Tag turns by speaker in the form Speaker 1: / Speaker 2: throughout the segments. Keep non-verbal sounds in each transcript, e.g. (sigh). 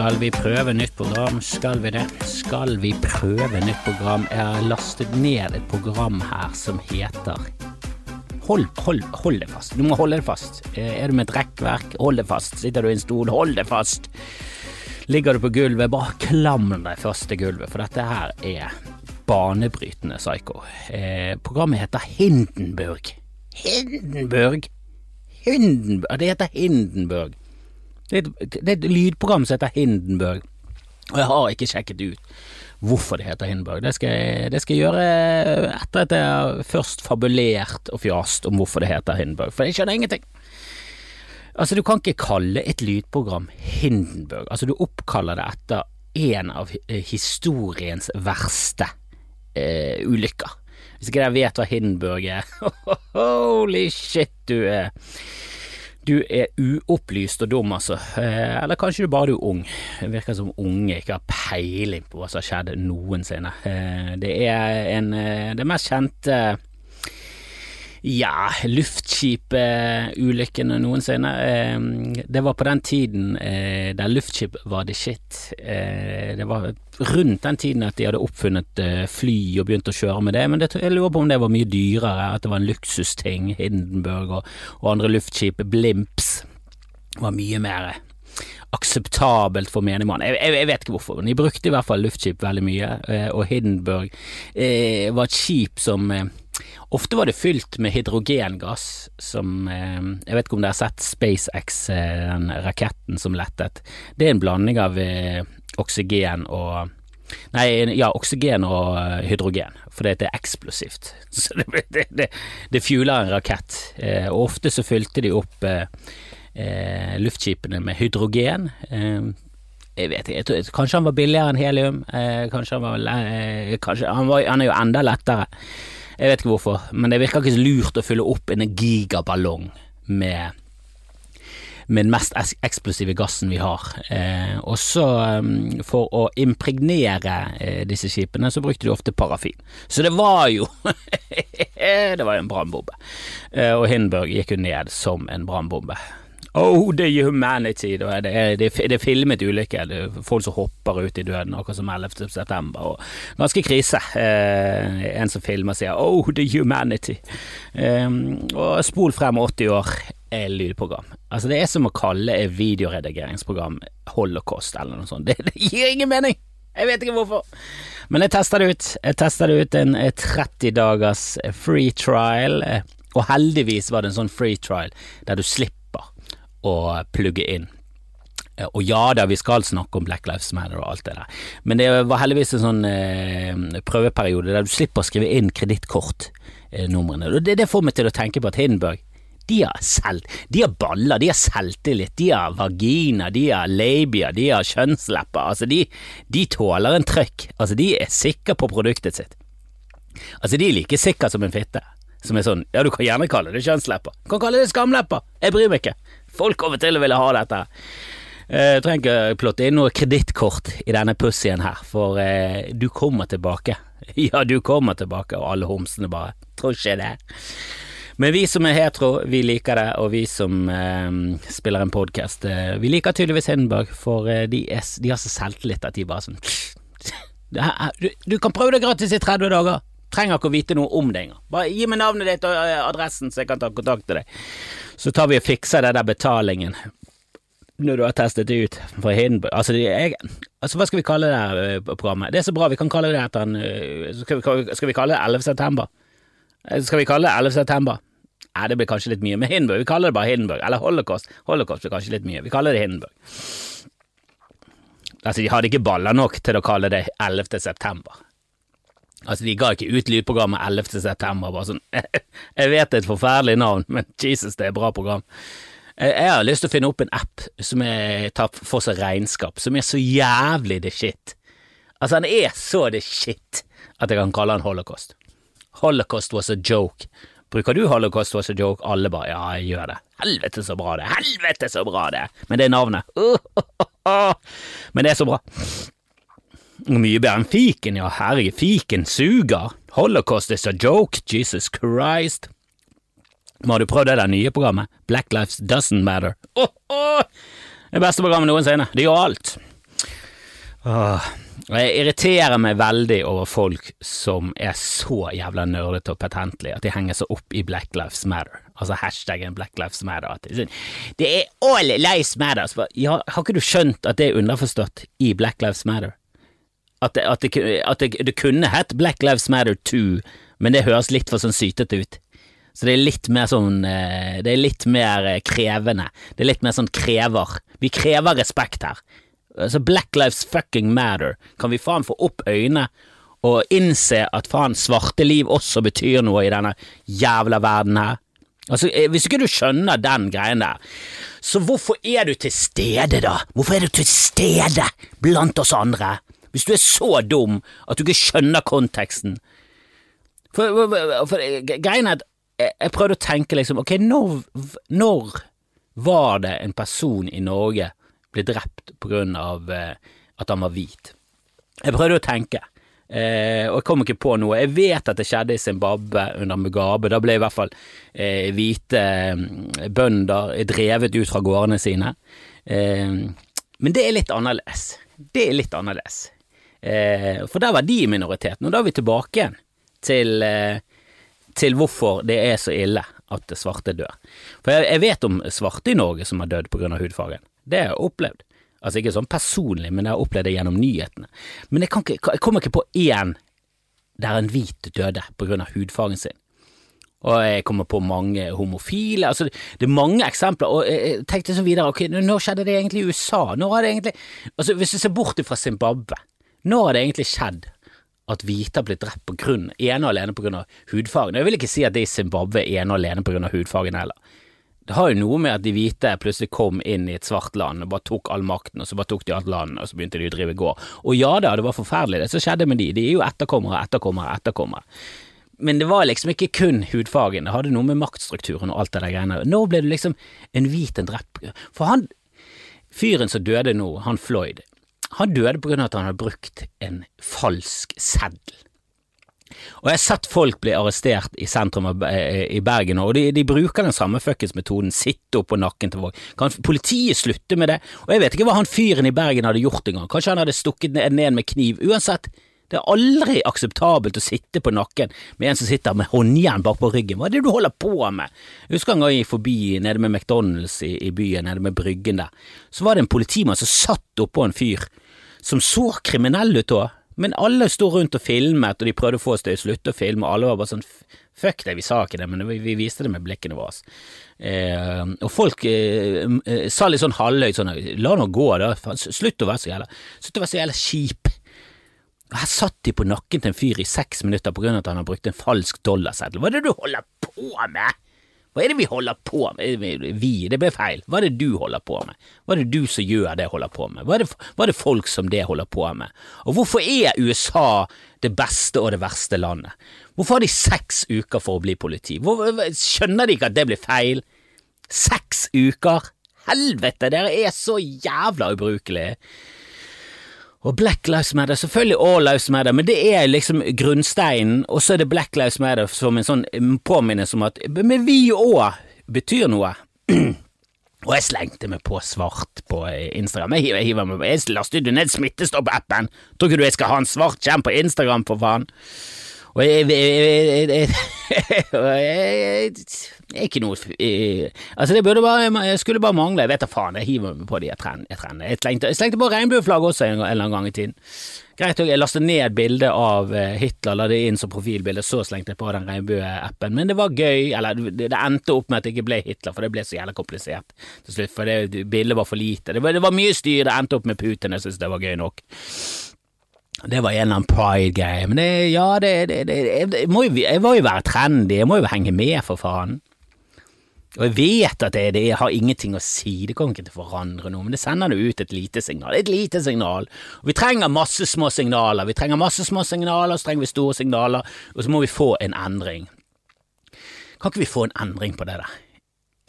Speaker 1: Skal vi prøve nytt program? Skal vi det? Skal vi prøve nytt program? Jeg har lastet ned et program her som heter Hold, hold, hold det fast. Du må holde det fast. Eh, Er du med et rekkverk, hold det fast. Sitter du i en stol, hold det fast. Ligger du på gulvet, bare klam deg fast til gulvet, for dette her er banebrytende psycho. Eh, programmet heter Hindenburg. Hindenburg? Hindenburg? Det heter Hindenburg. Det er, et, et lydprogram som heter Hindenburg, og jeg har ikke sjekket ut hvorfor det heter Hindenburg. Det skal, jeg, det skal jeg gjøre etter at jeg har først fabulert og fjast om hvorfor det heter Hindenburg, for jeg skjønner ingenting. Altså, du kan ikke kalle et lydprogram Hindenburg. Altså, du oppkaller det etter en av eh, historiens verste eh, ulykker. Hvis ikke dere vet hva Hindenburg er, (laughs) holy shit, du er du er uopplyst og dum, altså. Eh, eller kanskje du bare er ung. Det virker som unge ikke har peiling på hva som har skjedd noensinne. Eh, det er en eh, Det mest kjente ja, luftskip-ulykkene noensinne. Det var på den tiden eh, der luftskip var the shit. Eh, Det var rundt den tiden at de hadde oppfunnet eh, fly og begynt å kjøre med det, men jeg lurer på om det var mye dyrere, at det var en luksusting. Hindenburg og, og andre luftskip, Blimps, var mye mer akseptabelt for menigmann. Jeg, jeg, jeg vet ikke hvorfor, men de brukte i hvert fall luftskip veldig mye, og Hindenburg var et skip som Ofte var det fylt med hydrogengass, som eh, Jeg vet ikke om dere har sett SpaceX, eh, den raketten som lettet. Det er en blanding av eh, oksygen og Nei, ja, oksygen og eh, hydrogen, for det er eksplosivt. (laughs) Så det, det, det, det fueler en rakett. Eh, og ofte så fylte de opp eh, luftskipene med hydrogen. Jeg vet ikke, kanskje han var billigere enn helium. Kanskje han var, kanskje, han, var han er jo enda lettere. Jeg vet ikke hvorfor, men det virker ikke så lurt å fylle opp en gigaballong med med den mest eksplosive gassen vi har. Eh, og så, um, for å impregnere eh, disse skipene, så brukte de ofte parafin. Så det var jo (laughs) Det var jo en brannbombe. Eh, og Hindenburg gikk jo ned som en brannbombe. Oh, the humanity! Det er, det er, det er filmet ulykke. Det er folk som hopper ut i døden, akkurat som 11. september. Og ganske krise. Eh, en som filmer sier oh, the humanity. Eh, og spol frem 80 år lydprogram. Altså, det er som å kalle et videoredigeringsprogram holocaust eller noe sånt. Det, det gir ingen mening! Jeg vet ikke hvorfor. Men jeg tester det ut. Jeg tester det ut en eh, 30 dagers free trial, eh, og heldigvis var det en sånn free trial der du slipper å plugge inn. Eh, Og ja da, vi skal snakke om Black Lives Matter og alt det der, men det var heldigvis en sånn eh, prøveperiode der du slipper å skrive inn kredittkortnumrene. Og det, det får meg til å tenke på at Hindenburg de har, selv, de har baller, de har selvtillit, de har vagina, de har labia, de har kjønnslepper. Altså, de, de tåler en trøkk. Altså, de er sikre på produktet sitt. Altså, de er like sikre som en fitte. Som er sånn, ja, du kan gjerne kalle det kjønnslepper. Du kan kalle det skamlepper. Jeg bryr meg ikke. Folk kommer til å ville ha dette. Eh, Jeg trenger ikke plotte inn noe kredittkort i denne pussien her, for eh, du kommer tilbake. (laughs) Ja, du kommer tilbake, og alle homsene bare tror ikke det. Men vi som er hetero, vi liker det, og vi som eh, spiller en podkast, eh, vi liker tydeligvis Hindenburg, for eh, de, er, de har så selvtillit at de bare sånn (laughs) du, du kan prøve det gratis i 30 dager. Trenger ikke å vite noe om det engang. Bare gi meg navnet ditt og eh, adressen, så jeg kan ta kontakt med deg. Så tar vi og fikser den der betalingen når du har testet det ut for Hindenburg altså, jeg, altså, hva skal vi kalle det her eh, programmet? Det er så bra, vi kan kalle det etter en eh, skal vi, skal vi kalle det 11. september? Skal vi kalle det 11. september? Nei, det blir kanskje litt mye, men Hindenburg, vi kaller det bare Hindenburg. Eller Holocaust. Holocaust blir kanskje litt mye. Vi kaller det Hindenburg. Altså, de hadde ikke baller nok til å kalle det 11. september. Altså, de ga ikke ut lydprogrammet 11. september, bare sånn (laughs) Jeg vet det er et forferdelig navn, men Jesus, det er et bra program. Jeg jeg har lyst til å finne opp en app som er, tar for seg regnskap, som er så jævlig the shit. Altså, han er så the shit at jeg kan kalle han holocaust. Holocaust was a joke. Bruker du holocaust was a joke? Alle bare ja, jeg gjør det. Helvete så bra det helvete så bra det. Men det er navnet. (laughs) Men det er så bra. Mye bedre enn fiken, ja, herregud, fiken suger. Holocaust is a joke, Jesus Christ. Har du prøvd det der nye programmet? Black Lives Doesn't Matter. Oh, oh! Det beste programmet noensinne. Det gjør alt. Jeg irriterer meg veldig over folk som er så jævla nerdete og patentlige at de henger seg opp i Black Lives Matter. Altså hashtaggen Black Lives Matter. Det, er all lives matter. Ja, har ikke du skjønt at det er underforstått i Black Lives Matter? At det, at det, at det, det kunne hett Black Lives Matter 2, men det høres litt for sånn sytete ut. Så det er litt mer sånn eh, Det er litt mer eh, krevende. Det er litt mer sånn krever. Vi krever respekt her. Altså Black Lives fucking matter. Kan vi faen få opp øynene og innse at faen svarte liv også betyr noe i denne jævla verden her? Altså, eh, Hvis ikke du skjønner den greien der, så hvorfor er du til stede, da? Hvorfor er du til stede blant oss andre? Hvis du er så dum at du ikke skjønner konteksten. For, for, for greien er at jeg, jeg prøvde å tenke liksom, ok, når, når var det en person i Norge ble drept på grunn av eh, at han var hvit? Jeg prøvde å tenke, eh, og jeg kom ikke på noe. Jeg vet at det skjedde i Zimbabwe under Mugabe. Da ble i hvert fall eh, hvite eh, bønder drevet ut fra gårdene sine. Eh, men det er litt annerledes. Det er litt annerledes. Eh, for der var de i minoriteten, og da er vi tilbake igjen til, til hvorfor det er så ille at svarte dør. For jeg, jeg vet om svarte i Norge som har dødd av hudfargen. Det har jeg opplevd. Altså ikke sånn personlig, men jeg har opplevd det gjennom nyhetene. Men jeg, ikke, jeg kommer ikke på én der en hvit døde av hudfargen sin. Og jeg kommer på mange homofile, altså det er mange eksempler, og jeg tenkte så videre, ok, når skjedde det egentlig i USA? Når det egentlig, altså Hvis du ser bort fra Zimbabwe, når har det egentlig skjedd at hvite har blitt drept på grunn, ene og alene av hudfargen? Jeg vil ikke si at det i Zimbabwe er ene og alene av hudfargen heller. Det har jo noe med at de hvite plutselig kom inn i et svart land og bare tok all makten, og så bare tok de alt landet, og så begynte de å drive gård. Og ja da, det var forferdelig det som skjedde med de, de er jo etterkommere, etterkommere, etterkommere. Men det var liksom ikke kun hudfargen, det hadde noe med maktstrukturen og alt det der greiene. Nå ble det liksom en hvit en drept For han fyren som døde nå, han Floyd, han døde på grunn av at han hadde brukt en falsk seddel. Og jeg har sett folk bli arrestert i sentrum av, i Bergen, og de, de bruker den samme fuckings metoden, sitte opp på nakken til folk. Kan politiet slutte med det? Og jeg vet ikke hva han fyren i Bergen hadde gjort engang, kanskje han hadde stukket ned med kniv. Uansett, det er aldri akseptabelt å sitte på nakken med en som sitter med håndjern bak på ryggen. Hva er det du holder på med? Jeg husker en gang jeg gikk forbi nede med McDonald's i, i byen, nede med Bryggen der. Så var det en politimann som satt oppå en fyr som så kriminell ut da, men alle sto rundt og filmet, og de prøvde å få oss til å slutte å filme, og alle var bare sånn fuck det, vi sa ikke det, men vi, vi viste det med blikkene våre. Eh, og folk eh, sa litt sånn halvhøyt sånn la nå gå, da, slutt å være så jævla Slutt å være så jævla kjip. Her satt de på nakken til en fyr i seks minutter på grunn av at han har brukt en falsk dollarseddel. Hva er det du holder på med? Hva er det vi holder på med? Vi, det ble feil. Hva er det du holder på med? Hva er det du som gjør det holder på med? Hva er det, hva er det folk som det holder på med? Og hvorfor er USA det beste og det verste landet? Hvorfor har de seks uker for å bli politi? Hvor, skjønner de ikke at det blir feil? Seks uker? Helvete, dere er så jævla ubrukelige. Og Black Lives Matter, selvfølgelig All Lives Matter, men det er liksom grunnsteinen, og så er det Black Lives Matter som en sånn påminnelse om at Men vi òg betyr noe. (clears throat) Og jeg slengte meg på svart på Instagram. Jeg, hiver, jeg, hiver meg, jeg lastet jo ned Smittestopp-appen. Tror ikke du jeg skal ha en svart skjerm på Instagram, for faen? Og jeg, jeg, jeg, (laughs) jeg, ikke noe Altså, det burde bare Jeg skulle bare mangle. Jeg vet da faen, jeg hiver meg på de trendene. Jeg, slengte, jeg slengte på regnbueflagg også en, eller annen gang i tiden. Greit, jeg lastet ned bildet av Hitler, la det inn som profilbilde, så slengte jeg på den regnbueappen. Men det var gøy, eller det, endte opp med at det ikke ble Hitler, for det ble så jævla komplisert til slutt. For det, bildet var for lite. Det var, det var mye styr, det endte opp med Putin, jeg syntes det var gøy nok. Det var en eller annen pride-greie, men det, ja, det, det, det jeg, må jo, jeg må jo være trendy, jeg må jo henge med, for faen. Og jeg vet at det, det har ingenting å si, det kommer ikke til å forandre noe, men det sender jo ut et lite signal. Et lite signal. Og vi trenger masse små signaler. Vi trenger masse små signaler, så trenger vi store signaler, og så må vi få en endring. Kan ikke vi få en endring på det der?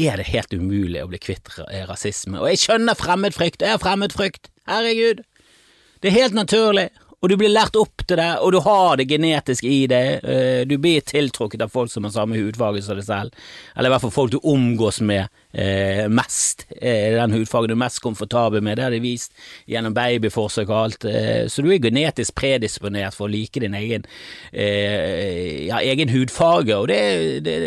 Speaker 1: Er det helt umulig å bli kvitt rasisme? Og jeg skjønner fremmedfrykt, jeg har fremmedfrykt, herregud. Det er helt naturlig Og du blir lært opp til det, og du har det genetisk i deg. Eh, du blir tiltrukket av folk som har samme hudfarge som deg selv, eller i hvert fall folk du omgås med eh, mest. Eh, den hudfargen du er mest komfortabel med, det har de vist gjennom babyforsøk og alt. Så du er genetisk predisponert for å like din egen, ja, egen hudfarge, og det, det,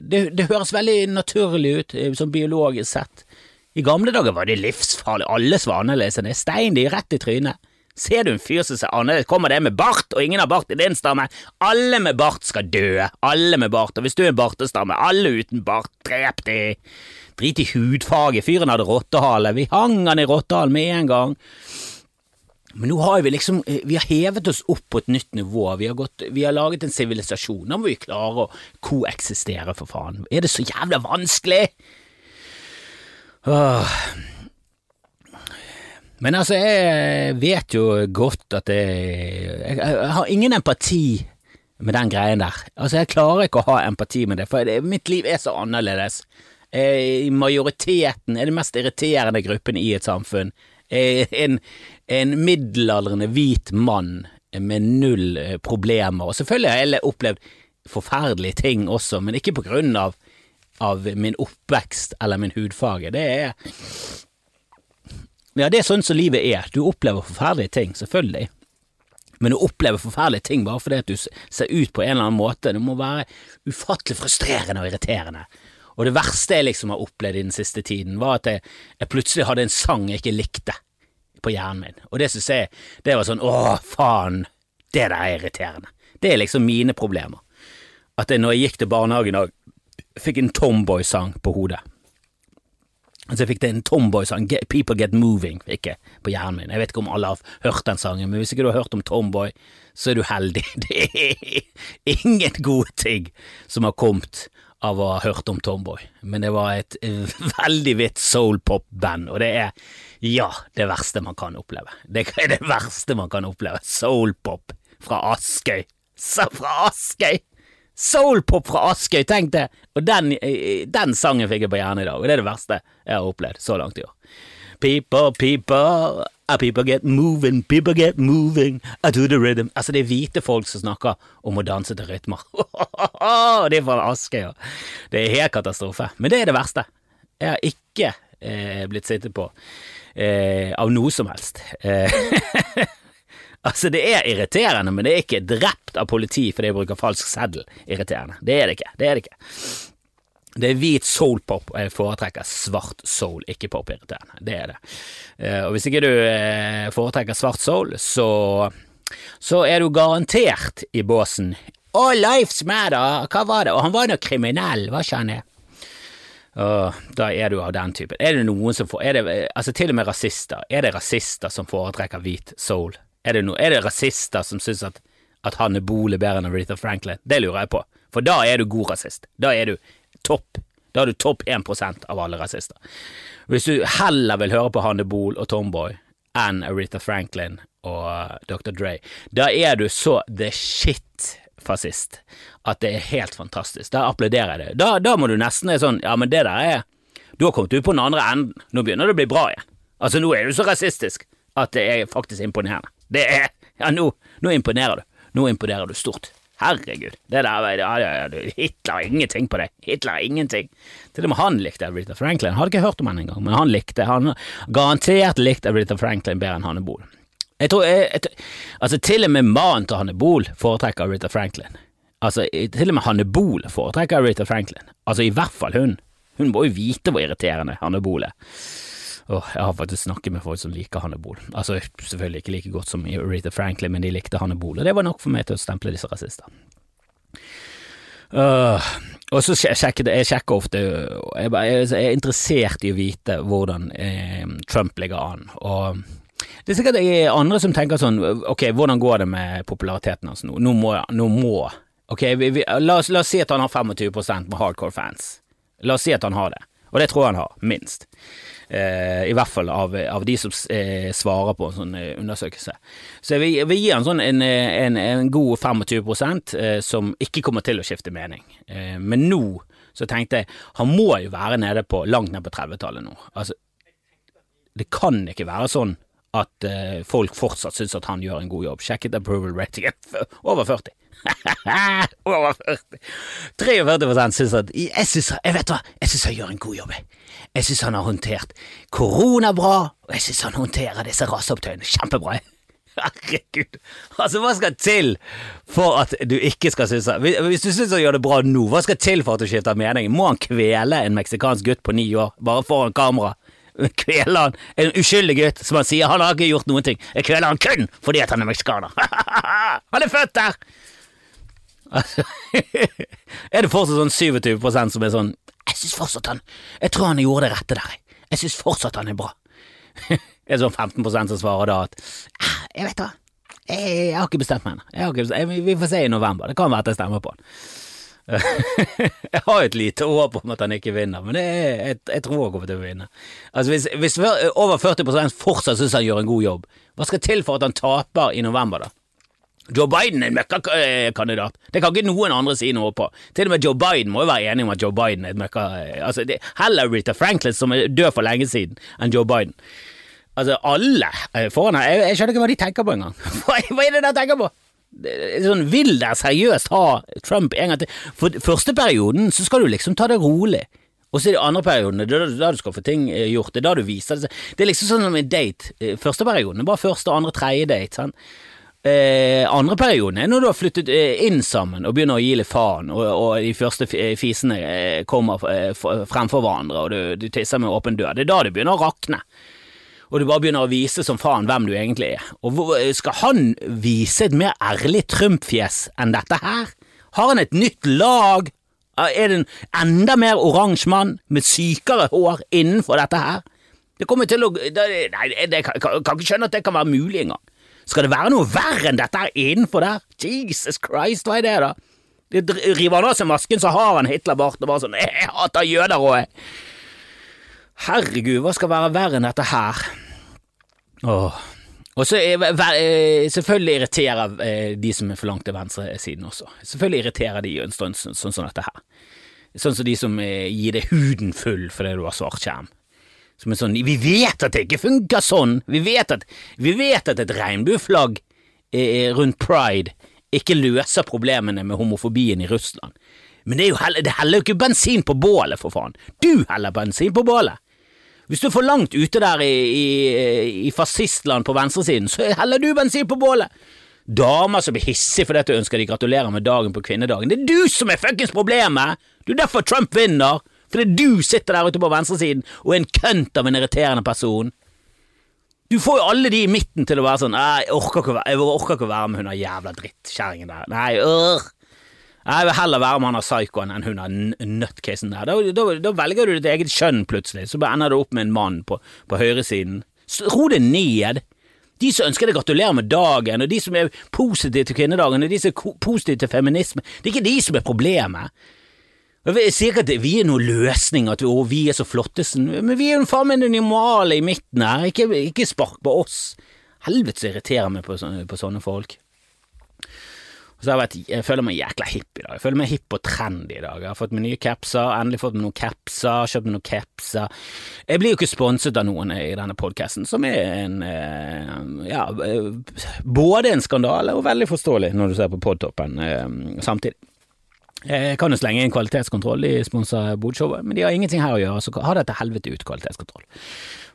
Speaker 1: det, det høres veldig naturlig ut, sånn biologisk sett. I gamle dager var det livsfarlig, alle svanelesene det, stein de rett i trynet. Ser du en fyr som ser annerledes, kommer det med bart, og ingen har bart i din stamme. Alle med bart skal dø, alle med bart, og hvis du er en bartestamme, alle uten bart, drep de. Drit i hudfarge, fyren hadde rottehale, vi hang han i rottehalen med en gang. Men nå har vi liksom, vi har hevet oss opp på et nytt nivå, vi har, gått, vi har laget en sivilisasjon, nå må vi klare å koeksistere, for faen. Er det så jævla vanskelig? Åh. Men altså, jeg vet jo godt at jeg, jeg har ingen empati med den greien der. Altså, jeg klarer ikke å ha empati med det, for det, mitt liv er så annerledes. I majoriteten er det mest irriterende gruppen i et samfunn. En, en middelaldrende hvit mann med null eh, problemer. Og selvfølgelig har jeg opplevd forferdelige ting også, men ikke på grunn av, av min oppvekst eller min hudfarge. Det er ja, det er sånn som livet er. Du opplever forferdelige ting, selvfølgelig. Men å oppleve forferdelige ting bare fordi at du ser ut på en eller annen måte, det må være ufattelig frustrerende og irriterende. Og det verste jeg liksom har opplevd i den siste tiden, var at jeg, jeg plutselig hadde en sang jeg ikke likte på hjernen min. Og det synes jeg, det var sånn åh, faen, det der er irriterende. Det er liksom mine problemer. At jeg når jeg gikk til barnehagen og fikk en Tomboy-sang på hodet. Så jeg fikk det en Tomboy-sang, People Get Moving, fikk jeg på hjernen min. Jeg vet ikke om alle har hørt den sangen, men hvis ikke du har hørt om Tomboy, så er du heldig. (laughs) Det er ingen gode ting som har kommet av å ha hørt om Tomboy, men det var et (laughs) veldig hvitt soulpop-band, og det er, ja, det verste man kan oppleve. Det er det verste man kan oppleve. Soulpop fra Askøy. Så fra Askøy! Soulpop fra Askøy, tenk det! Og den, den, sangen fikk jeg på hjernen i dag, og det er det verste jeg har opplevd så langt i år. People, people, people get moving, people get moving I do the rhythm. Altså, det er hvite folk som snakker om å danse til rytmer. (laughs) det er fra Askøy, ja. Det er helt katastrofe. Men det er det verste. Jeg har ikke eh, blitt sittet på eh, av noe som helst. Eh, (laughs) Altså, det er irriterende, men det er ikke drept av politi fordi jeg bruker falsk seddel irriterende. Det er det ikke. Det er det ikke. Det er hvit soulpop, og jeg foretrekker svart soul, ikke pop-irriterende. Det er det. Eh, og hvis ikke du eh, foretrekker svart soul, så, så er du garantert i båsen All lives matter, hva var det? Og han var nå kriminell, var ikke han det? Uh, da er du av den typen. Er det noen som får det, Altså, til og med rasister. Er det rasister som foretrekker hvit soul? Er det, no, er det rasister som syns at, at Hanne Bol er bedre enn Aretha Franklin? Det lurer jeg på, for da er du god rasist. Da er du topp. Da er du topp 1% av alle rasister. Hvis du heller vil høre på Hanne Bol og Tomboy enn Aretha Franklin og uh, Dr. Dre, da er du så the shit-fascist at det er helt fantastisk. Da applauderer jeg det. Da, da må du nesten være sånn, ja, men det der er Du har kommet ut på den andre enden. Nå begynner det å bli bra igjen. Altså, nå er du så rasistisk at det er faktisk imponerende. Det er Ja, nå, nå imponerer du. Nå imponerer du stort. Herregud. Det der ja, ja, Hitler har ingenting på det. Hitler ingenting. Til og med han likte Aretha Franklin. Hadde ikke hørt om henne engang, men han likte Han garantert likte Aretha Franklin bedre enn Hanne Bohl. Jeg tror, jeg, jeg, altså Til og med mannen til Hanne Bohl foretrekker Aretha Franklin. Altså, til og med Hanne Bohl foretrekker Aretha Franklin. Altså, i hvert fall hun. Hun må jo vite hvor irriterende Hanne Bohl er. Og jeg har faktisk snakket med folk som liker Hannibal. Altså selvfølgelig ikke like godt som Aretha Franklin, men de likte Hannibal, og det var nok for meg til å stemple disse rasister. Uh, og så sjekker jeg sjekker ofte jeg, er interessert i å vite hvordan eh, Trump ligger an. Og det er sikkert andre som tenker sånn Ok, hvordan går det med populariteten hans nå? Nå må, nå må Ok, vi, vi, la, oss, la, oss, si at han har 25% med hardcore fans. La oss si at han har det, og det tror jeg han har, minst. Eh, I hvert fall av, av de som eh, svarer på en sånn eh, undersøkelse. Så vi, vi gir han sånn en, en, en god 25 eh, som ikke kommer til å skifte mening. Eh, men nå så tenkte jeg han må jo være nede på langt ned på 30-tallet nå. Altså, det kan ikke være sånn at eh, folk fortsatt syns at han gjør en god jobb. Sjekket approval rating (laughs) over 40. (laughs) over 40. 43 syns at Jeg synes, jeg vet hva, jeg syns han gjør en god jobb. jeg. Syns han har håndtert korona bra, og jeg syns han håndterer disse raseopptøyene kjempebra. (laughs) Herregud, altså hva skal til for at du ikke skal synes Hvis du synes han gjør det bra nå, hva skal til for at du skifter mening? Må han kvele en meksikansk gutt på ni år bare foran kamera? Kvele han, en uskyldig gutt som han sier han har ikke gjort noen ting. Jeg kveler han kun fordi at han er meksikaner. (laughs) han er født der! (laughs) Er det fortsatt sånn 27 som er sånn Jeg synes fortsatt han Jeg tror han gjorde det rette der. Jeg synes fortsatt han er bra. (laughs) er det sånn 15 som svarer da at «Ah, Jeg vet hva, jeg, jeg har ikke bestemt meg ennå. Vi får se i november. Det kan være at jeg stemmer på han. (laughs) jeg har et lite håp om at han ikke vinner, men er, jeg, jeg, tror han kommer til å vinne. Altså hvis, hvis over 40 fortsatt syns han gjør en god jobb, hva skal til for at han taper i november, da? Joe Biden er en møkkakandidat. Det kan ikke noen andre si noe på. Til og med Joe Biden må jo være enig om at Joe Biden er et møkka... Altså, heller Rita Franklin, som er død for lenge siden, enn Joe Biden. Altså, alle foran her, jeg, jeg skjønner ikke hva de tenker på engang. (laughs) Hva, hva er det de tenker på? Sånn, vil dere seriøst ha Trump en gang til? For første perioden så skal du liksom ta det rolig. Og så er det andre perioden, det er da du skal få ting eh, gjort. Det er da du viser det. Det er liksom sånn som en date. Eh, første perioden er bare første, andre, tredje date. sant? Eh, andre perioden er når du har flyttet inn sammen og begynner å gi litt faen, og, og de første fisene kommer fremfor hverandre, og du, du tisser med åpen dør. Det er da det begynner å rakne og du bare begynner å vise som faen hvem du egentlig er. Og Skal han vise et mer ærlig Trump-fjes enn dette her? Har han et nytt lag? Er det en enda mer oransje mann med sykere hår innenfor dette her? Det kommer til å Nei, jeg kan, kan, ikke skjønne at det kan være mulig engang. Skal det være noe verre enn dette her innenfor der? Jesus Christ, hva er det, da? De River han av seg masken, så har han Hitlerbart og bare sånn Jeg hater jøder og jeg Herregud, hva skal være verre enn dette her? Åh. Og så eh, selvfølgelig irriterer eh, de som er for langt til venstresiden også. Selvfølgelig irriterer de en stund sånn som dette her. Sånn som de som eh, gir deg huden full fordi du har svart skjerm. Som er sånn Vi vet at det ikke funker sånn! Vi vet at, vi vet at et regnbueflagg rundt pride ikke løser problemene med homofobien i Russland. Men det, er heller, det heller jo ikke bensin på bålet, for faen! Du heller bensin på bålet! Hvis du er for langt ute der i, i, i fascistland på venstresiden, så heller du bensin på bålet! Damer som blir hissige fordi du ønsker de gratulerer med dagen på kvinnedagen. Det er du som er fuckings problemet! Det er derfor Trump vinner! Fordi du sitter der ute på venstresiden og er en kønt av en irriterende person. Du får jo alle de i midten til å være sånn Jeg orker ikke, jeg orker ikke være med hun der jævla drittkjerringen der. Nei, øh. Jeg vil heller være med han der psykoen enn hun der nutcasen der. Da, da, da, velger du ditt eget kjønn plutselig, så ender du opp med en mann på, på høyresiden. Ro det ned. De som ønsker deg gratulerer med dagen, og de som er positive til kvinnedagen, og de som er positive til feminisme, det er ikke de som er problemet. Jeg sier ikke at vi er noen løsning, at vi, vi er så flotte, men vi er jo faen meg normale i midten her, ikke, ikke spark på oss. Helvete så irriterer meg på, på sånne folk. Jeg, vet, jeg føler meg jækla hipp i dag. Jeg føler meg hipp og trendy i dag. Jeg har fått meg nye capser, endelig fått meg noen capser, kjøpt meg noen capser. Jeg blir jo ikke sponset av noen i denne podkasten, som er en eh, ja, eh, både en skandale og veldig forståelig når du ser på Podtoppen eh, samtidig. Jeg kan jo slenge inn kvalitetskontroll i sponsa Bodshowet, men de har ingenting her å gjøre, så ha dette helvete ut kvalitetskontroll.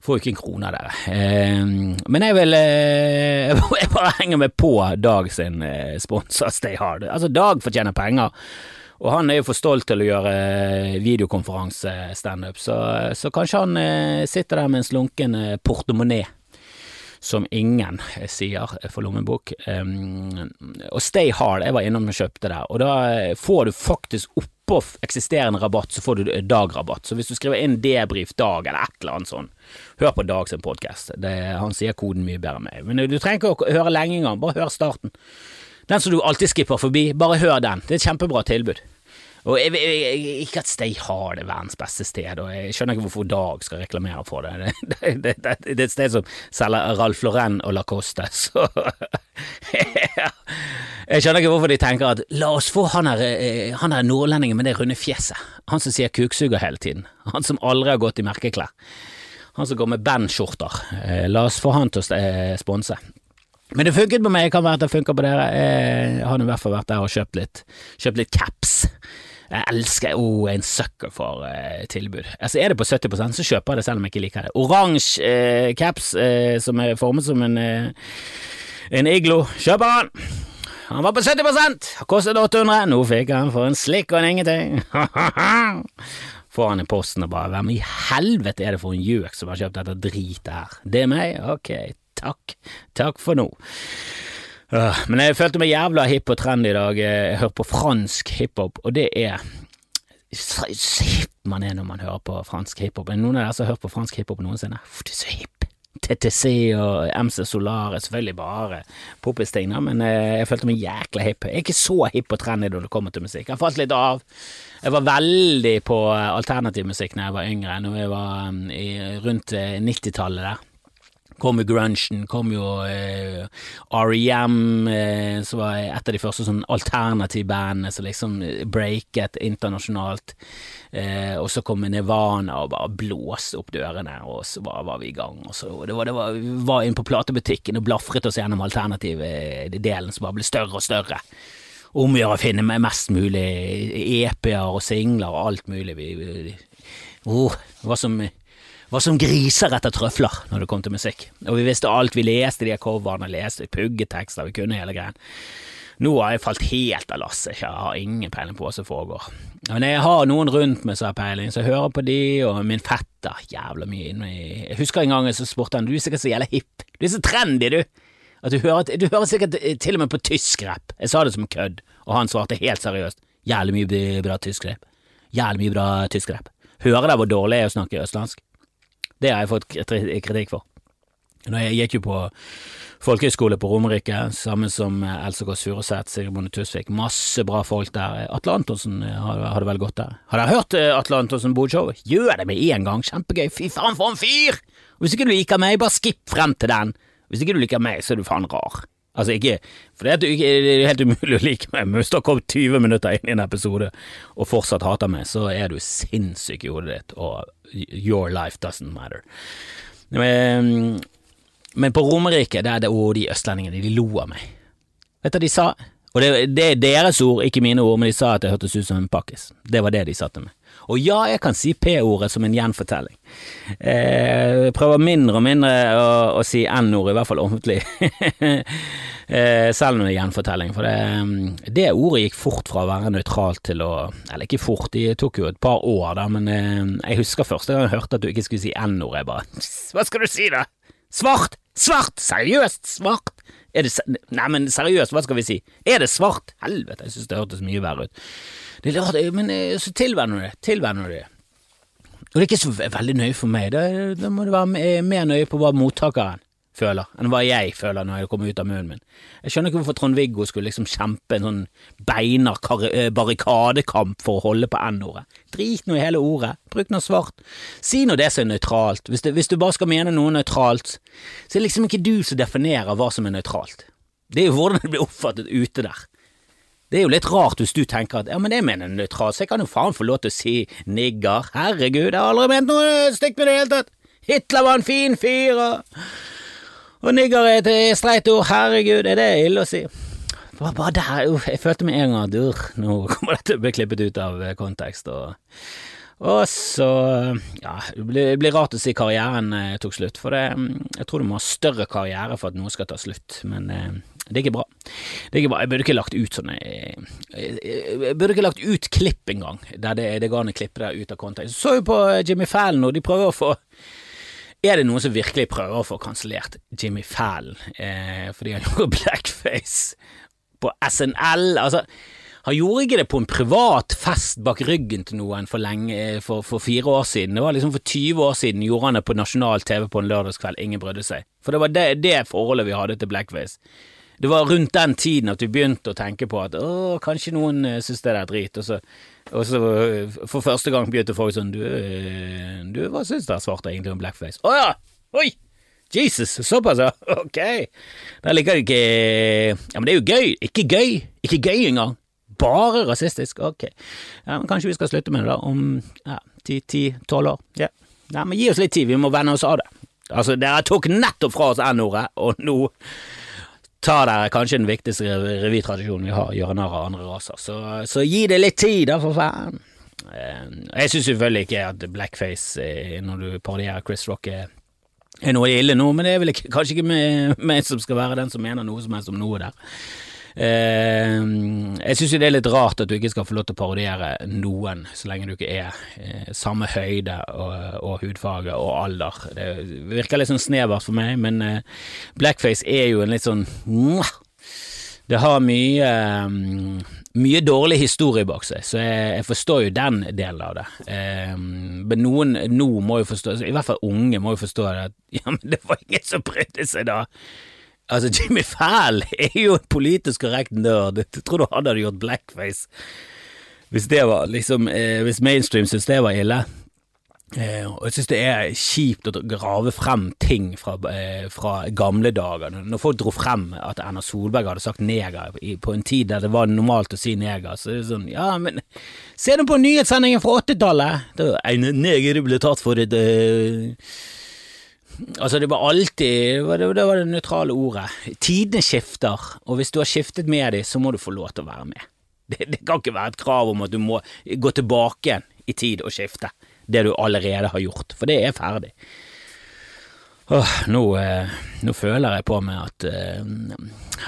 Speaker 1: Får jo ikke en krone av dere. Eh, men jeg vil eh, (laughs) Jeg bare henger meg på Dag sin eh, sponsor Stay Hard. Altså, Dag fortjener penger. Og han er jo for stolt til å gjøre videokonferanse-standup, så, så, kanskje han sitter der med en slunken portemonee som ingen sier for lommebok. Um, og Stay Hard, jeg var innom og kjøpte det, og da får du faktisk oppå eksisterende rabatt, så får du dagrabatt. Så hvis du skriver inn debrif dag eller et eller annet sånn, hør på Dag sin podkast. Han sier koden mye bedre enn meg. Men du trenger ikke å høre lenge engang, bare hør starten. Den som du alltid skipper forbi, bare hør den. Det er et kjempebra tilbud. Og jeg, jeg, jeg, Ikke at Stay har det verdens beste sted, og jeg skjønner ikke hvorfor Dag skal reklamere for det. (laughs) Det, det, det, det er et sted som selger Ralf Lauren og Lacoste, (laughs) så (laughs) Jeg skjønner ikke hvorfor de tenker at la oss få han her, eh, han her nordlendingen med det runde fjeset, han som sier kuksuger hele tiden, han som aldri har gått i merkeklær. Han som går med bandskjorter. Eh, la oss få han til å eh, sponse. Men det funket på meg, det kan være at det funker på dere. Jeg har i hvert fall vært der og kjøpt litt, kjøpt litt caps. Jeg elsker oh, en sucker for eh, tilbud. Altså Er det på 70% så kjøper jeg det selv om jeg ikke liker det. Oransje eh, caps eh, som er formet som en, en iglo. Kjøper han! Han var på 70 Kostet 800. Nå fikk han for en slikk og en ingenting. (laughs) Får han i posten og bare Hvem i helvete er det for en gjøk som har kjøpt dette dritet her? Det er meg? Ok, takk. Takk for nå. Uh, men jeg følte meg jævla hipp og trendy i dag. Jeg hører på fransk hiphop, og det er så hipp man er når man hører på fransk hiphop. Er noen av dere som har hørt på fransk hiphop noensinne? Det er så hipp. TTC og MC Solar er selvfølgelig bare poppis-ting, men eh, jeg følte meg jækla hipp. Jeg er ikke så hipp og trendy når det kommer til musikk. Jeg falt litt av. Jeg var veldig på eh, alternativ musikk da jeg var yngre, når jeg var rundt 90-tallet eh, der kom jo grungen, kom jo eh, REM, eh, som var et av de første sånn alternativbandene som liksom breaket internasjonalt. Eh, og så kom Nirvana og bare blåste opp dørene, og så bare var vi i gang. Og så, det var, det var, vi var inne på platebutikken og blafret oss gjennom alternativdelen som bare ble større og større. omgjøre å finne mest mulig EP-er og singler og alt mulig. Vi, oh, det var som var som griser etter trøfler når det kom til musikk, og vi visste alt, vi leste de coverne, leste puggetekster, vi kunne hele greien. Nå har jeg falt helt av lasset, jeg har ingen peiling på hva som foregår. Men jeg har noen rundt meg som har peiling, så jeg hører på de, og min fetter, jævla mye inne i Jeg husker en gang så spurte han, du er sikkert så jævla hipp, du er så trendy, du. At du hører, du hører sikkert til og med på tysk rap. Jeg sa det som kødd, og han svarte helt seriøst, jævlig mye bra tysk rap. Jævlig mye bra tysk rap. Hører dere hvor dårlig jeg er å snakke østlandsk? Det har jeg fått kritikk for. Når jeg gikk jo på folkehøyskole på Romerike, sammen som Else Kåss Furuseth, Sigrid Bonde Tusvik, masse bra folk der. Atle Antonsen hadde vel gått der. Har dere hørt eh, Atle Antonsen Bodshow? Gjør det med en gang, kjempegøy, fy faen for en fyr! Hvis ikke du liker meg, bare skipp frem til den. Hvis ikke du liker meg, så er du faen rar. Altså ikke, for det er helt umulig å like meg, men hvis du har kommet 20 minutter inn i en episode og fortsatt hater meg, så er du sinnssyk i hodet ditt, og your life doesn't matter. Men, men på Romerike, der er det å, de østlendingene, de lo av meg. Vet du hva de sa? Og det, det, er deres ord, ikke mine ord, men de sa at jeg hørtes ut som en pakkis. Det var det de satte meg. Og ja, jeg kan si P-ordet som en gjenfortelling. Eh, prøver mindre og mindre å, å si N-ord, i hvert fall offentlig. (laughs) eh, selv om det er gjenfortelling. For det, det, ordet gikk fort fra å være nøytralt til å Eller ikke fort, det tok jo et par år, da, men eh, jeg husker første gang jeg hørte at du ikke skulle si N-ordet. Jeg bare Hva skal du si, da? Svart! Svart! Seriøst, svart! Er det Nei, men seriøst, hva skal vi si? Er det svart? Helvete, jeg synes det hørtes mye verre ut. Det er rart, men eh, så tilvenner du det. Tilvenner du det. Og det er ikke så veldig nøye for meg. Da må du være mer nøye på hva mottakeren føler, enn hva jeg føler når jeg kommer ut av munnen min. Jeg skjønner ikke hvorfor Trond-Viggo skulle liksom kjempe en sånn beinar eh, barrikadekamp for å holde på N-ordet. Drit nå i hele ordet, bruk noe svart. Si nå det som er nøytralt. Hvis, hvis, du bare skal mene noe nøytralt, så er det liksom ikke du som definerer hva som er nøytralt. Det er jo hvordan det blir oppfattet ute der. Det er jo litt rart hvis du tenker at ja, men jeg mener nøytralt, så jeg kan jo faen få lov til å si nigger. Herregud, jeg har aldri ment noe stygt med det i det hele tatt. Hitler var en fin fyr, og, og nigger er et streit ord. Herregud, er det ille å si? Bare, bare der, uh, jeg følte med en gang at uh, nå (laughs) kommer dette til å bli klippet ut av eh, kontekst. og og så ja, det blir, det blir, rart å si karrieren eh, tok slutt, for det, jeg tror du må ha større karriere for at noe skal ta slutt, men eh, det er ikke bra. Det er ikke bra. Jeg burde ikke lagt ut sånne Jeg burde ikke lagt ut klipp engang, der det, det går an å klippe det ut av kontekst. Så jo på Jimmy Fallon, og de prøver å få er det noen som virkelig prøver å få kansellert Jimmy Fallon eh, fordi han (laughs) gjorde blackface på SNL? Altså, han gjorde ikke det på en privat fest bak ryggen til noen for, lenge, eh, for, for fire år siden. Det var liksom For 20 år siden gjorde han det på nasjonal TV på en lørdagskveld. Ingen brydde seg. For det var det, det forholdet vi hadde til blackface. Det var rundt den tiden at vi begynte å tenke på at å, kanskje noen synes syns det er drit, og så, og så uh, for første gang begynte folk sånn du, uh, du hva syns dere svarte egentlig om blackface? Å ja! Oi! Jesus, såpass, ja. (laughs) Ok. Da liker du ikke Ja, men det er jo gøy. Ikke gøy. Ikke gøy engang. Bare rasistisk. Ok. Ja, men kanskje vi skal slutte med det da om ja, ti-tolv år. Ja. Nei, men gi oss litt tid, vi må venne oss av det. Altså, dere tok nettopp fra oss N-ordet, og nå tar dere kanskje den viktigste revytradisjonen vi har, gjøre narr av andre raser. Så, så, gi det litt tid, da, for faen. Eh, jeg syns selvfølgelig ikke at blackface, eh, når du parodierer Chris Rock, er, noe ille nå, men det er vel kanskje ikke meg (laughs) som skal være den som mener noe som helst om noe der. Eh, jeg syns det er litt rart at du ikke skal få lov til å parodiere noen, så lenge du ikke er eh, samme høyde og, og, hudfarge og alder. Det virker litt sånn snevert for meg, men eh, blackface er jo en litt sånn Det har mye mye dårlig historie bak seg, så jeg, jeg, forstår jo den delen av det. Eh, men noen nå må jo forstå, i hvert fall unge må jo forstå det, at ja, men det var ingen som brydde seg da. Altså, Jimmy Fallon er jo en politisk korrekt nerd. Jeg tror du hadde gjort blackface hvis det var liksom eh, Hvis mainstream syntes det var ille. Eh, og jeg synes det er kjipt å grave frem ting fra, eh, fra, gamle dager. Når folk dro frem at Erna Solberg hadde sagt neger på en tid der det var normalt å si neger, så er det sånn Ja, men se nå på nyhetssendingen fra 80-tallet! En neger ble tatt for et uh, Altså, det var alltid Det var det nøytrale ordet. Tidene skifter, og hvis du har skiftet med dem, så må du få lov til å være med. (laughs) Det, det, kan ikke være et krav om at du må gå tilbake i tid og skifte det du allerede har gjort, for det er ferdig. Åh, nå, eh, nå føler jeg på meg at, eh,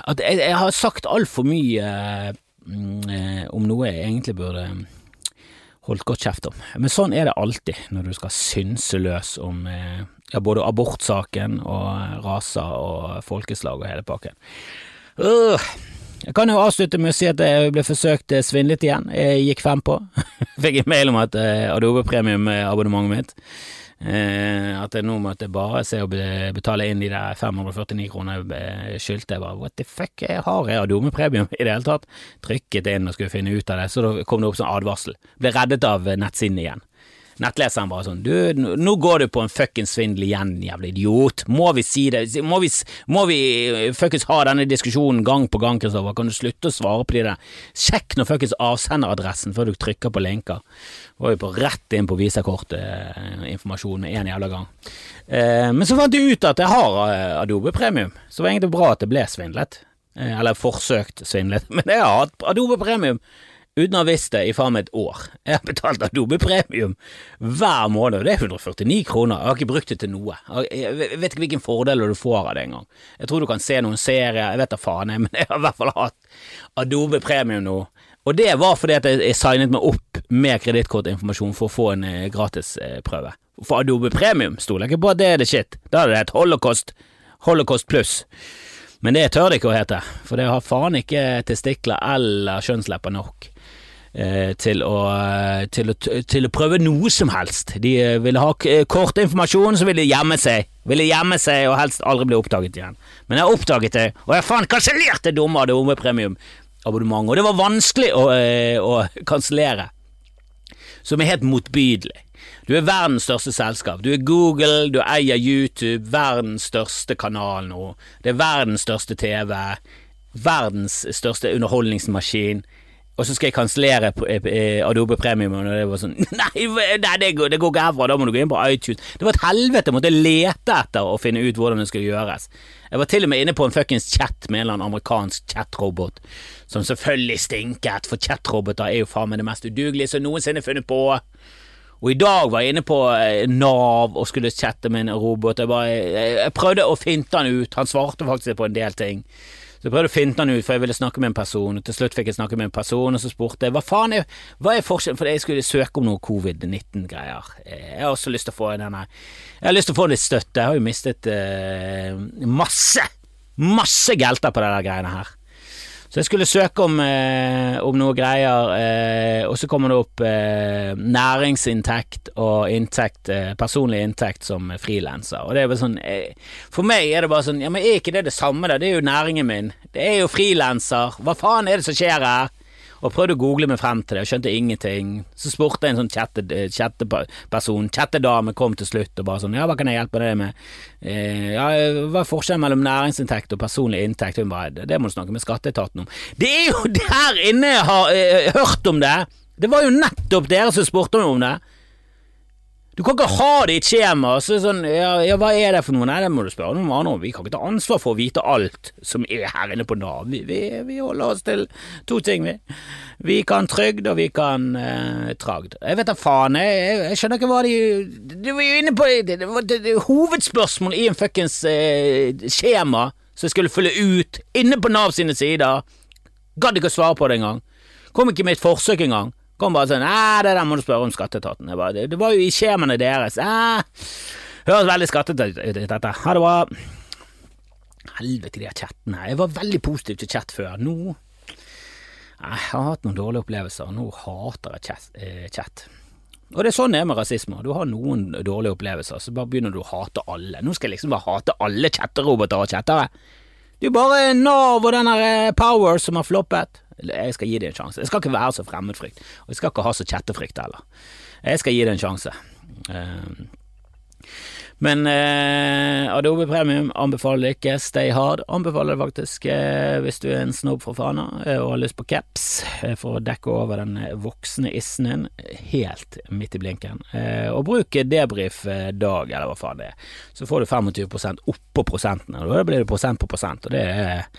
Speaker 1: at jeg, jeg, har sagt altfor mye eh, om noe jeg egentlig burde holdt godt kjeft om. Men sånn er det alltid når du skal synse løs om eh, ja, både abortsaken og raser og folkeslag og hele pakken. Uh, jeg kan jo avslutte med å si at jeg ble forsøkt svindlet igjen. Jeg gikk fem på. (laughs) Fikk en mail om at uh, Adobe Premium-abonnementet mitt At jeg nå måtte bare se å betale inn de der 549 kroner jeg skyldte. Jeg bare what the fuck, jeg har jeg Adobe Premium (laughs) i det hele tatt? Trykket inn og skulle finne ut av det, så da kom det opp sånn advarsel. Ble reddet av nettsiden igjen. Nettleseren bare sånn Du, nå går du på en fuckings svindel igjen, jævla idiot. Må vi si det? Må vi, må vi eh, fuckings ha denne diskusjonen gang på gang, Kristoffer? Kan du slutte å svare på de der? Sjekk nå fuckings avsenderadressen før du trykker på linker. Var jo på rett inn på visakortinformasjon med en jævla gang. Eh, men så fant jeg ut at jeg har eh, Adobe Premium, så var egentlig bra at det ble svindlet. Eh, eller forsøkt svindlet. (laughs) Men jeg har hatt Adobe Premium uten å ha visst det i faen meg et år. Jeg har betalt Adobe Premium hver måned, og det er 149 kroner. Jeg har ikke brukt det til noe. Jeg vet ikke hvilken fordel du får av det engang. Jeg tror du kan se noen serier, jeg vet da faen, jeg, men jeg har i hvert fall hatt Adobe Premium nå. Og det var fordi at jeg signet meg opp med kredittkortinformasjon for å få en eh, gratisprøve. For Adobe Premium stoler jeg ikke på at det er det shit. Da er det et holocaust, holocaust pluss. Men det tør det ikke å hete, for det har faen ikke testikler eller kjønnslepper nok Eh, til å, eh, til, å, til å, prøve noe som helst. De eh, ville ha kort informasjon, så ville de gjemme seg. Ville gjemme seg og helst aldri bli oppdaget igjen. Men jeg oppdaget det, og jeg har kansellerte dumme Adobe Premium-abonnementet. Og det var vanskelig å, å kansellere, som er helt motbydelig. Du er verdens største selskap. Du er Google, du eier YouTube, verdens største kanal nå. Det er verdens største TV, verdens største underholdningsmaskin og så skal jeg kansellere eh, eh, Adobe Premium, og det var sånn (laughs) Nei, nei det, går, det går ikke da må du gå inn på iTunes. Det var et helvete, jeg måtte lete etter å finne ut hvordan det skulle gjøres. Jeg var til og med inne på en fuckings chat med en eller annen amerikansk chatrobot, som selvfølgelig stinket, for chatroboter er jo faen meg det mest udugelige som noensinne funnet på. Og i dag var jeg inne på eh, Nav og skulle chatte med en robot. Jeg, bare, jeg, jeg prøvde å finte han ut, han svarte faktisk på en del ting. Så jeg prøvde å finne den ut, for jeg ville snakke med en person, og til slutt fikk jeg snakke med en person, og så spurte jeg hva faen er, hva er forskjellen, for jeg skulle søke om noe covid-19-greier. Jeg har også lyst til å få denne Jeg har lyst til å få litt støtte, jeg har jo mistet uh, masse, masse gelter på de greiene her. Så jeg skulle søke om, eh, om noe greier, eh, og så kommer det opp eh, næringsinntekt og inntekt, eh, personlig inntekt som frilanser. Og det er bare sånn eh, For meg er det bare sånn Ja, men er ikke det det samme, da? Det er jo næringen min. Det er jo frilanser. Hva faen er det som skjer her? Og prøvde å google meg frem til det, og skjønte ingenting. Så spurte jeg en sånn chatteperson, chattedame kom til slutt og bare sånn ja, hva kan jeg hjelpe deg med? Eh, ja, hva er forskjellen mellom næringsinntekt og personlig inntekt? Hun bare det må du snakke med skatteetaten om. Det er jo (laughs) der inne jeg har eh, hørt om det! Det var jo nettopp dere som spurte meg om det! Du kan ikke ha det i et skjema. Så sånn, ja, ja, hva er det for noe? Nei, det må du spørre noen andre om. Vi kan ikke ta ansvar for å vite alt som er her inne på Nav. Vi, vi, vi holder oss til to ting, vi. Vi kan trygd, og vi kan eh, tragd. Jeg vet da faen, jeg, jeg, jeg, skjønner ikke hva de Du var jo inne på det, det, det, det, hovedspørsmål i en fuckings eh, skjema som jeg skulle fylle ut inne på Nav sine sider. Gadd ikke å svare på det engang. Kom ikke med et forsøk engang. Kom bare sånn Æ, det der må du spørre om skatteetaten. Det, det, det, var jo i skjemaene deres. Æ, høres veldig skattete ut, dette. Ha det bra. Helvete, de her. Jeg var veldig positiv til chat før. Nå Jeg har hatt noen dårlige opplevelser. Nå hater jeg. Eh, chat. Og det er sånn det er med rasisme. Du har noen dårlige opplevelser, så bare begynner du å hate alle. Nå skal jeg liksom bare hate alle chatteroboter og chattere. Det er bare Nav og den der Power som har floppet. Jeg skal gi det en sjanse. Jeg skal ikke være så fremmedfrykt, og jeg skal ikke ha så kjettefrykt heller. Jeg skal gi det en sjanse. Uh, men eh, Adobe Premium anbefaler det ikke. Stay hard anbefaler det faktisk eh, hvis du er en snobb fra Fana eh, og har lyst på caps eh, for å dekke over den eh, voksne issen din helt midt i blinken. Eh, og bruk debrief dag, eller hva faen det er. Så får du 25% oppå prosentene. Da blir det prosent på prosent, og det er,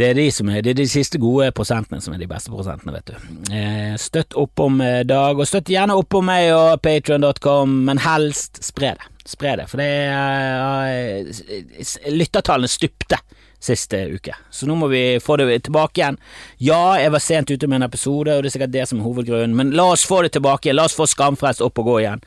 Speaker 1: det er, de, som er, det er de siste gode prosentene som er de beste prosentene, vet du. støtt opp om Dag, og støtt gjerne opp om meg og patrion.com, men helst spre det. Spre det, for det er uh, Lyttertallene stupte siste uke, så nå må vi få det tilbake igjen. Ja, jeg var sent ute med en episode, og det er sikkert det som er hovedgrunnen, men la oss få det tilbake. La oss få Skamfrelst opp og gå igjen.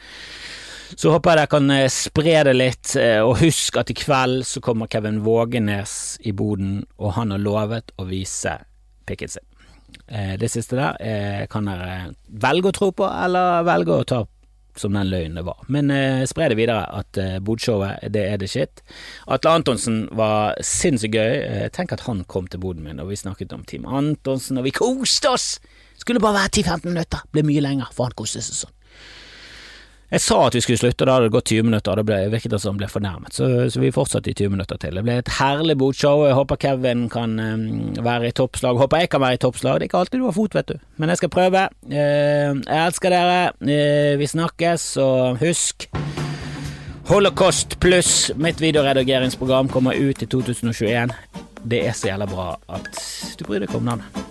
Speaker 1: Så håper jeg dere kan eh, spre det litt, eh, og husk at i kveld så kommer Kevin Vågenes i boden, og han har lovet å vise pikken sin. Det siste der kan dere velge å tro på, eller velge å ta som den løgnen var. Men eh, spre det videre at eh, Bodshowet, det er det shit. Atle Antonsen var sinnssykt gøy. Eh, tenk at han kom til boden min, og vi snakket om Team Antonsen, og vi koste oss! Skulle bare være 10-15 minutter, ble mye lenger, for han koste seg sånn. Jeg sa at vi skulle slutte, da hadde det gått 20 minutter, og det ble, virket som han ble fornærmet, så, så, vi fortsatte i 20 minutter til. Det ble et herlig botshow, jeg håper Kevin kan um, være i toppslag, håper jeg kan være i toppslag, det er ikke alltid du har fot, vet du, men jeg skal prøve. Uh, jeg elsker dere, uh, vi snakkes, og husk Holocaust pluss mitt videoredigeringsprogram kommer ut i 2021. Det er så jævla bra at du bryr deg ikke om navnet.